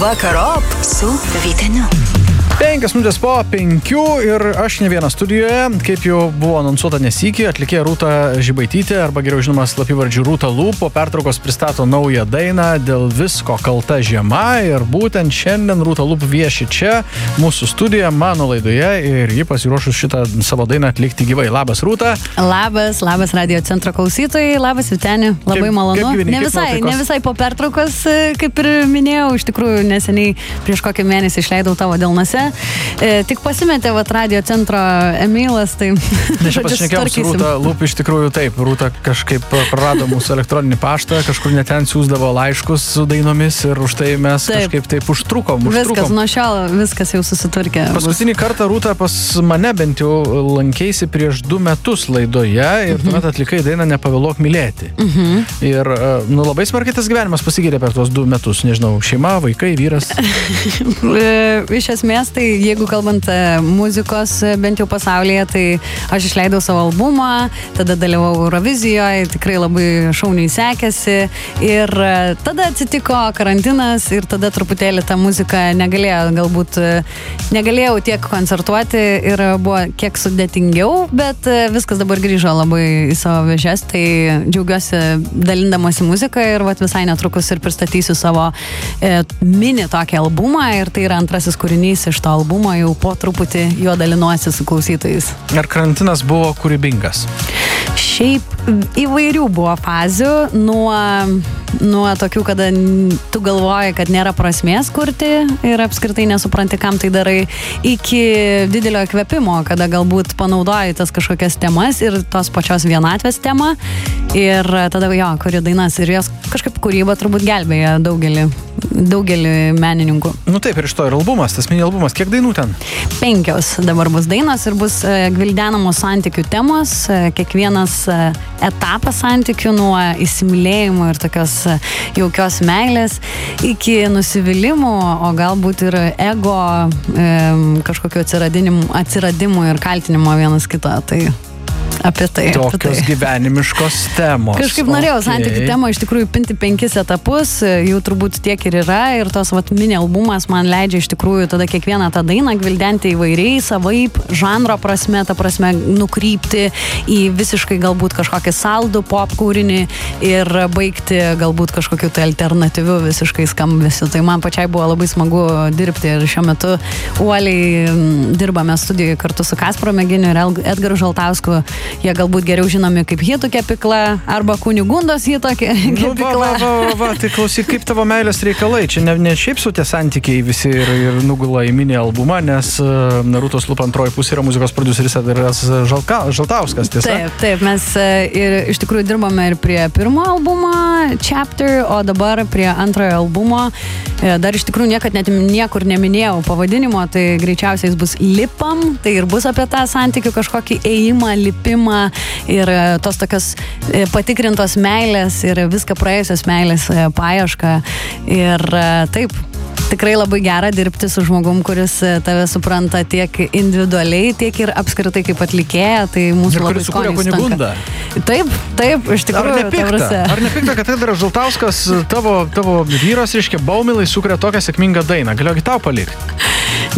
Vakarop su Vyteniu. Penkias minutės po penkių ir aš ne vienas studijoje, kaip jau buvo anonsuota nesikį, atlikėja Rūta Žibaitytė, arba geriau žinoma slapyvardžių Rūta Lūp, po pertraukos pristato naują dainą dėl visko kalta žiema ir būtent šiandien Rūta Lūp vieši čia, mūsų studijoje, mano laidoje ir ji pasiruošus šitą savo dainą atlikti gyvai. Labas Rūta. Labas, labas radio centro klausytojai, labas Viteni, labai Kaip- malonu. kaip gyveni, ne, visai, ne visai po pertraukos, kaip ir minėjau, iš tikrųjų neseniai prieš kokį mėnesį išleidau tavo delnuose. E, tik pasimetė vat radio centro Emilas, tai... Ne, čia pasišnekėjom su. Rūta Lūp, iš tikrųjų taip, Rūta kažkaip prarado mūsų elektroninį paštą, kažkur neten siūsdavo laiškus su dainomis ir už tai mes Taip. kažkaip taip užtrukom. Viskas, užtrukom. nuo šiol viskas jau susitvarkė. Paskutinį kartą Rūta pas mane bent jau lankėsi prieš du metus laidoje ir Mhm. tuomet atlikai dainą Nepavėluok mylėti. Ir e, nu, labai smarkiai tas gyvenimas pasikeitė per tuos du metus. Nežinau, šeima, vaikai, vyras. E, Iš esmės, tai jeigu kalbant e, muzikos e, bent jau pasaulyje, tai aš išleidau savo albumą, tada dalyvau Eurovizijoje, tikrai labai šauniai sekėsi. Ir e, tada atsitiko karantinas ir tada truputėlį ta muzika negalėjo, galbūt negalėjau tiek koncertuoti ir buvo kiek sudėtingiau, bet viskas dabar grįžo labai į savo vėžes, tai džiaugiuosi dalindamasi muziką ir vat, visai netrukus ir pristatysiu savo e, mini tokį albumą ir tai yra antrasis kūrinys iš to albumo, jau po truputį juo dalinuosi su klausytojais. Ar karantinas buvo kūrybingas? Šiaip įvairių buvo fazių, nuo, nuo tokių, kada tu galvoji, kad nėra prasmės kurti ir apskritai nesupranti, kam tai darai, iki didelio įkvėpimo, kada galbūt panaudoji tas kažkokias temas ir tos pačios vienatvės temą ir tada jo, kuri dainas ir jos kažkaip kūryba turbūt gelbėja daugelį, daugelį menininkų. Nu taip, ir iš to ir albumas, tas mini albumas. Kiek dainų ten? Penkios dabar bus dainos ir bus e, gvildenamos santykių temos, e, kiekvienas e, etapas santykių nuo įsimylėjimo ir tokios jaukios meilės iki nusivylimų, o galbūt ir ego kažkokio atsiradimų, ir kaltinimo vienas kito. Tai apie tai. apie Tokios tai. gyvenimiškos temos. Kažkaip norėjau Okei. santykių temą iš tikrųjų pinti penkis etapus, jų turbūt tiek ir yra ir tos vat, mini albumas man leidžia iš tikrųjų tada kiekvieną tą dainą gvildenti įvairiai, savaip, žanro prasme, ta prasme, nukrypti į visiškai galbūt kažkokį saldų pop kūrinį ir baigti galbūt kažkokiu tai alternatyviu visiškai skambesiu. Tai man pačiai buvo labai smagu dirbti ir šiuo metu uoliai mm, dirbame studijoje kartu su Kasparo Meginiu ir Edgaru Žaltausku. Jie galbūt geriau žinomi kaip hitų kepikla arba kunigundos hitų ke- Nu, va, kepikla. va, va, va, va, tai klausyk, kaip tavo meilės reikalai. Čia ne, ne šiaip su tie santykiai visi ir, ir nugula į mini albumą, nes uh, Narutos Lup antroji pusė yra muzikos produceris Edgaras Žalka, Žaltauskas, tiesa? Taip, taip, mes e, ir iš tikrųjų dirbame ir prie pirmo albumo Chapter, o dabar prie antrojo albumo. E, Dar iš tikrųjų niekad net niekur neminėjau pavadinimo, tai greičiausiai jis bus Lipam, tai ir bus apie tą santykių kažkokį ėjimą, lipimą ir e, tos tokios e, patikrintos meilės ir viską praėjusios meilės e, paiešką. Ir taip, tikrai labai gera dirbti su žmogum, kuris tave supranta tiek individualiai, tiek ir apskritai kaip atlikėja. Tai mūsų Ir labai sukūrė. Kunigundą. Taip, taip, iš Ar tikrųjų. ta nepikta? Ar nepikta, kad Edgaras Žaltauskas, tavo, tavo vyras, reiškia, baumilai sukuria tokią sėkmingą dainą? Galėjo tau palikti.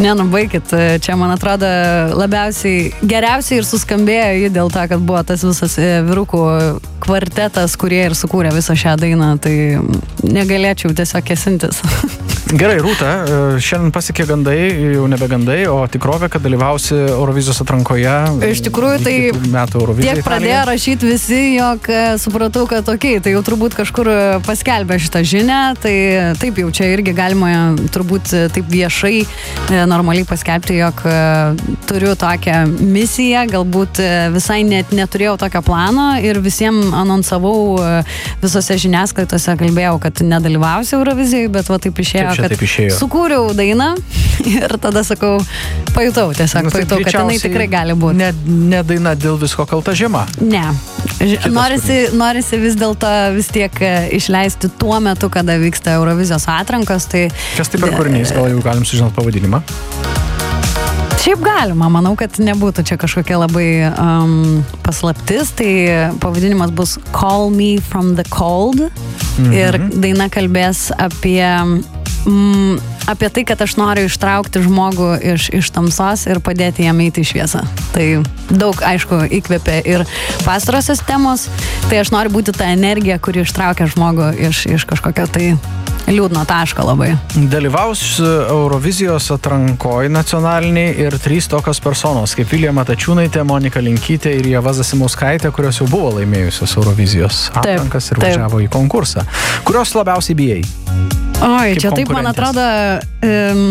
Ne, nu baigit, čia man atrodo labiausiai, geriausiai ir suskambėjo jį dėl to, kad buvo tas visas e, vyrukų kvartetas, kurie ir sukūrė visą šią dainą, tai negalėčiau tiesiog kesintis. Gerai, Rūta, e, šiandien pasiekė gandai, jau nebe gandai, o tikrovė, kad dalyvausi Eurovizijos atrankoje. Iš tikrųjų, tai metų Eurovizijos. Tiek pradėjo rašyti visi, jog e, supratau, kad okei, okay, tai jau turbūt kažkur e, paskelbė šitą žinę, tai taip jau čia irgi galima turbūt taip viešai, normaliai paskelbti, jog turiu tokią misiją, galbūt visai net neturėjau tokio plano ir visiems anonsavau visose žiniasklaidose, kalbėjau, kad nedalyvausiu Eurovizijai, bet va taip išėjo, čia kad sukūriau dainą ir tada sakau, pajutau tiesiog, Nu, tai pajutau, kad jinai tikrai gali būti. Ne, ne daina dėl visko kalta žiema. Ne. Norisi, norisi vis dėlto vis tiek e, išleisti tuo metu, kada vyksta Eurovizijos atrankos. Tai Kas tai per kūrinys, gal jau galim sužinoti pavadinimą? Šiaip galima, manau, kad nebūtų čia kažkokia labai um, paslaptis. Tai pavadinimas bus Call Me From The Cold. Mhm. Ir daina kalbės apie, mm, apie tai, kad aš noriu ištraukti žmogų iš, iš tamsos ir padėti jam eiti į šviesą. Tai daug, aišku, įkvėpia ir pastarosios temos. Tai aš noriu būti ta energija, kuri ištraukia žmogų iš, iš kažkokio tai liūdno taško labai. Dalyvaus Eurovizijos atrankoje nacionaliniai ir trys tokios personos, kaip Vilija Matačiūnaitė, Monika Linkytė ir Jeva Zasimauskaitė, kurios jau buvo laimėjusios Eurovizijos atrankas ir taip. važiavo į konkursą. Kurios labiausiai bijai? Oi, čia taip, man atrodo, um,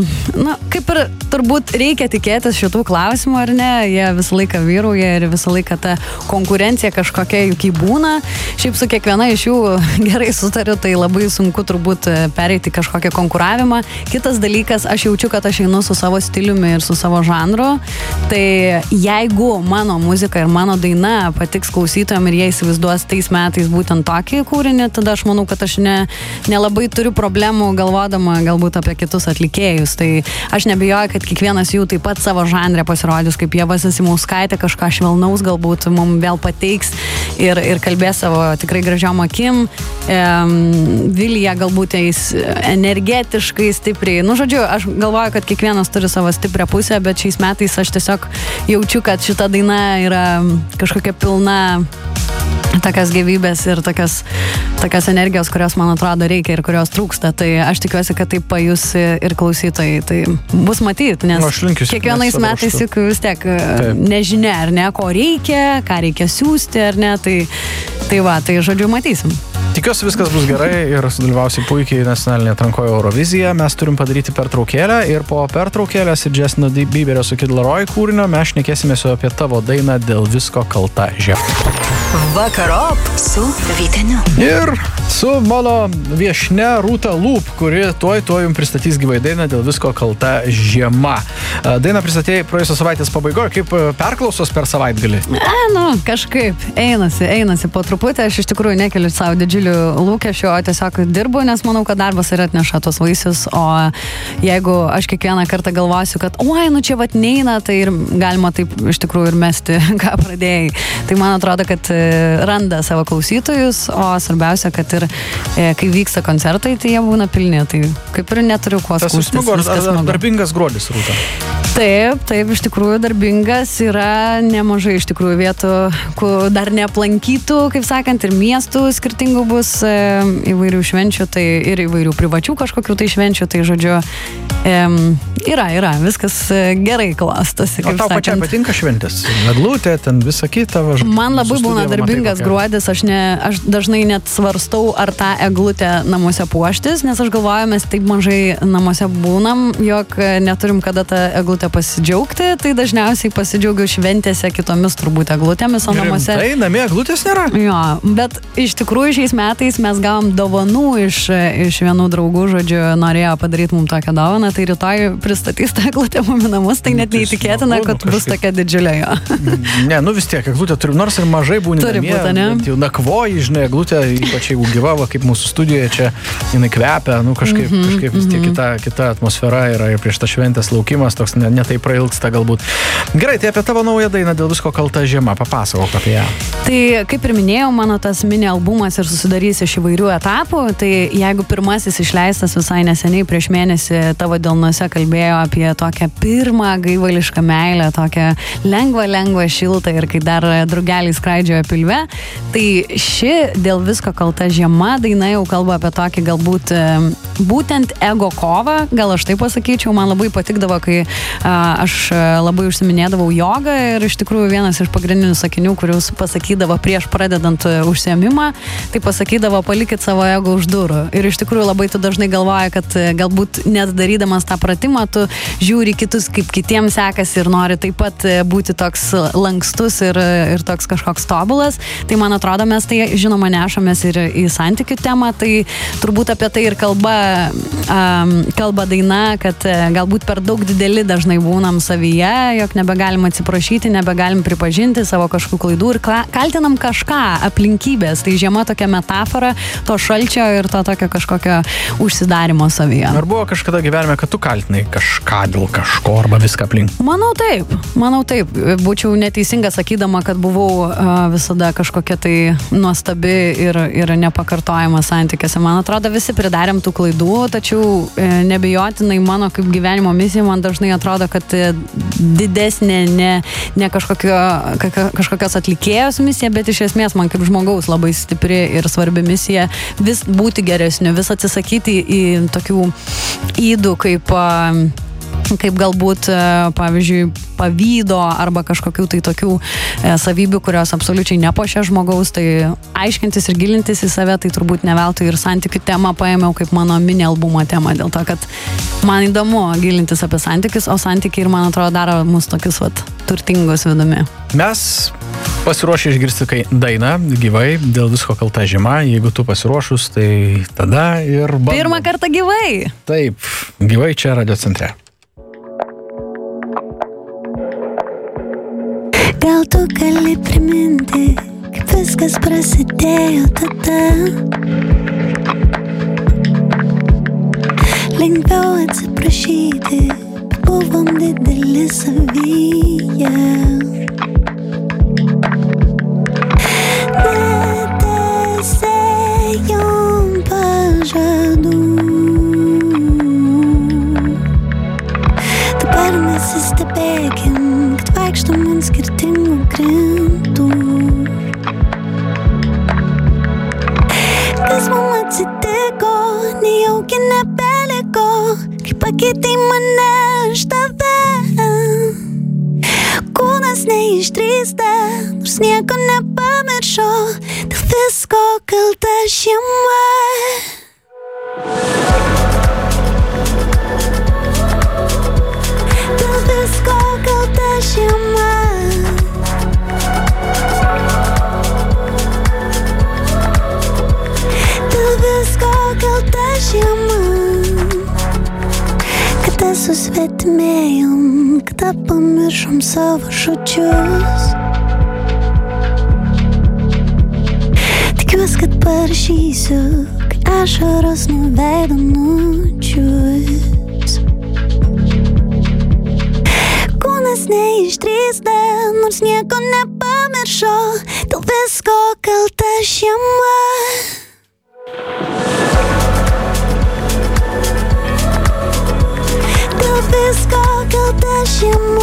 na, kaip ir turbūt reikia tikėtis šitų klausimų, ar ne, jie visą laiką vyrauja ir visą laiką ta konkurencija kažkokia juk įbūna. Šiaip su kiekviena iš jų gerai sutariu, tai labai sunku turbūt e, pereiti kažkokią konkuravimą. Kitas dalykas, aš jaučiu, kad aš einu su savo stiliumi ir su savo žanru. Tai jeigu mano muzika ir mano daina patiks klausytojams ir jie įsivaizduos tais metais būtent tokį kūrinį, tada aš manau, kad aš ne, nelabai turiu problemų galvodama galbūt apie kitus atlikėjus. Tai aš nebijoju, kad kiekvienas jų taip pat savo žanrę pasirodys, kaip Jeva Sasimauskaitė kažką švelnaus galbūt mums vėl pateiks ir, ir kalbės savo tikrai gražiom akim. Ehm, Vilija galbūt eis energetiškai stipriai. Nu, žodžiu, aš galvoju, kad kiekvienas turi savo stiprią pusę, bet šiais metais aš tiesiog jaučiu, kad šita daina yra kažkokia pilna tokias gyvybės ir tokias, tokias energijos, kurios man atrodo reikia ir kurios trūksta. Tai aš tikiuosi, kad tai pajus ir klausytojai. Tai bus matyti, nes Nu, linkiu kiekvienais metais juk vis tiek e, Taip. nežinia, ar ne, ko reikia, ką reikia siūsti, ar ne. Tai, tai va, tai žodžiu, matysim. Tikiuosi viskas bus gerai ir sudalyvausi puikiai nacionalinėje atrankoje Euroviziją. Mes turim padaryti pertraukėlę ir po pertraukėlės ir Justino Bieberio su Kid Laroi kūrinio mes šnekėsime apie tavo dainą dėl visko kalta žiema. Vakarop su Vyteniu. Ir su mano viešne Rūta Lūp, kuri tuoj tuoj jums pristatys gyvai dainą dėl visko kalta žiema. Dainą pristatėjai praėjusios savaitės pabaigoje, kaip e, perklausos per savaitgalį. E, nu, kažkaip einasi, einasi po truputį. Aš iš tikrųjų nekeliu savo didžiulių lūkesčių, o tiesiog dirbu, nes manau, kad darbas ir atneša tos vaisius. O jeigu aš kiekvieną kartą galvosiu, kad, oi, nu čia vat neina, tai ir galima taip iš tikrųjų ir mesti, ką pradėjai. Tai man atrodo, kad e, randa savo klausytojus, o svarbiausia, kad ir e, kai vyksta koncertai, tai jie būna pilni. Tai kaip ir neturiu kuo skųstis. darbingas gruodis, Rūta. Taip, taip, iš tikrųjų darbingas yra nemažai iš tikrųjų vietų, kur dar neaplankytų, kaip sakant, ir miestų skirtingų bus e, įvairių švenčių, tai ir įvairių privačių kažkokių tai švenčių, tai žodžiu, yra, yra, viskas e, gerai klostosi, kaip tau pačiai sakant. patinka šventės? Meglutė, ten visa kita. Va, Man labai būna matai, darbingas kokia. gruodis, aš, ne, aš dažnai net svarstau, ar tą eglutę namuose puoštis, nes aš galvoju, mes taip mažai namuose būnam, jog e, neturim kada tą eglutę pasidžiaugti, tai dažniausiai pasidžiaugiu šventėse kitomis turbūt eglutėmis, o namuose... Tai namie glutės nėra. Jo, bet iš tikrųjų šiais metais mes gavom dovanų iš, iš vienų draugų, žodžiu, norėjo padaryti mums tokią dovaną, tai rytoj pristatys tą eglutę mums namus, tai Nu, net tai neįtikėtina, smagu, nu, kad bus kažkaip. tokia didžiulė jo. Ne, nu vis tiek, eglutė turim, nors ir mažai būna. Turi būt, ane? Jau nakvoji, žinai, eglutė, ypač jeigu gyva, va, kaip mūsų studijoje čia, jinai kvepia, nu kažkaip, Mhm, kažkaip vis tiek kita, kita atmosfera yra ir prieš tą šventės laukimas toks ne, netai prailgsta galbūt. Gerai, tai apie tavo naują dainą dėl visko kalta žiema, papasakok apie ją. Tai kaip ir minėjau, mano tas mini albumas ir susidarys iš įvairių etapų. Tai jeigu pirmasis išleistas visai neseniai, prieš mėnesį tavo delnuose kalbėjo apie tokią pirmą gaivališką meilę, tokią lengvą, lengvą šiltą ir kai dar drugeliai skraidžiojo pilve, tai ši dėl visko kalta žiema daina jau kalba apie tokį galbūt e, būtent ego kovą, gal aš taip pasakyčiau, man labai patikdavo, kai a, aš labai užsiminėdavau jogą ir iš tikrųjų vienas iš pagrindinių sakinių, kuriuos pasakydavo prieš pradedant užsiemimą, tai pasakydavo palikit savo ego už durų. Ir iš tikrųjų labai tu dažnai galvoji, kad galbūt net darydamas tą pratimą, tu žiūri kitus, kaip kitiems sekasi ir nori taip pat būti toks lankstus ir, ir toks kažkoks tobulas. Tai man atrodo, mes tai žinoma nešamės ir į santykių temą, tai turbūt apie tai ir kalba, um, kalba daina, kad galbūt per daug dideli dažnai būnam savyje, jog nebegalim atsiprašyti, nebegalim pripažinti savo kažkokių klaidų ir kaltinam kažką, aplinkybės. Tai žiema tokia metafora to šalčio ir to tokio kažkokio užsidarimo savyje. Ar buvo kažkada gyvenime, kad tu kaltinai kažką dėl kažko arba viską aplink? Manau taip, manau taip. Būčiau neteisinga sakydama, kad buvau visada kažkokia tai nuostabi ir, ir nepakartojama santykiuose. Man atrodo, visi pridarėm tų klaidų, tačiau e, nebejotinai mano kaip gyvenimo misija man dažnai atrodo, kad e, didesnė ne, ne kažkokio, kažkokios atlikėjos misija, bet iš esmės man kaip žmogaus labai stipri ir svarbi misija vis būti geresniu, vis atsisakyti į tokių įdų kaip kaip galbūt, e, pavyzdžiui, pavydo arba kažkokių tai tokių e, savybių, kurios absoliučiai nepošia žmogaus, tai aiškintis ir gilintis į save, tai turbūt ne veltui ir santykių temą paėmiau kaip mano mini albumo temą, dėl to, kad man įdomu gilintis apie santykius, o santykiai ir man atrodo daro mus tokius vat, turtingus vidumi. Mes pasiruošę išgirsti kai dainą gyvai, dėl visko kalta žema, jeigu tu pasiruošus, tai tada ir... Bandom. Pirmą kartą gyvai. Taip, gyvai čia radio centre. Gal tu gali priminti, kaip viskas prasidėjo tada? Lengviau atsiprašyti, buvom dideli savyje. Kai pakeitai mane iš tave. Kūnas neišdrįsta, nors nieko nepamiršo, dėl visko kalta šeima. Susvetimėjom, kada pamiršom savo žodžius. Tikiuosi, kad parašysiu, kai ašaros nuo veido nučius. Kūnas neišdrįsta, nors nieko nepamiršo, dėl visko kalta šeima. Kalta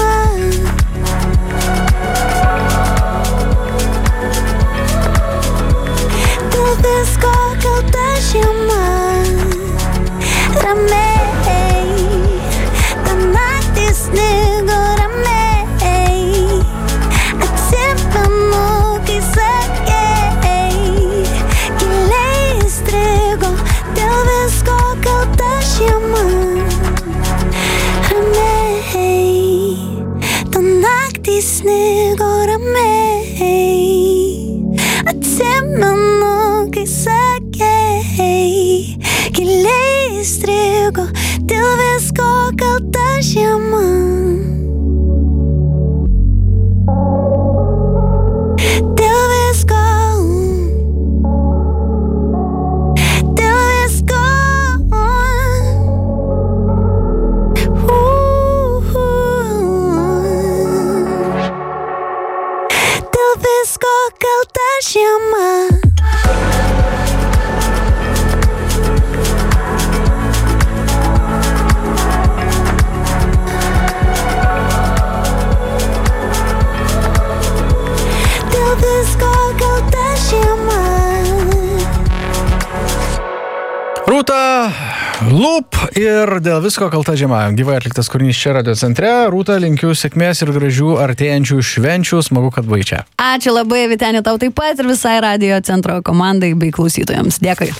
Loop ir dėl visko kalta žiema. Gyvai atliktas kūrinys čia radio centre. Rūta, linkiu sėkmės ir gražių artėjančių švenčių. Smagu, kad buvai čia. Ačiū labai, Vitenė, tau taip pat ir visai radio centro komandai bei klausytojams. Dėkui.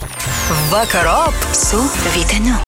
Vakarop su Vyteniu.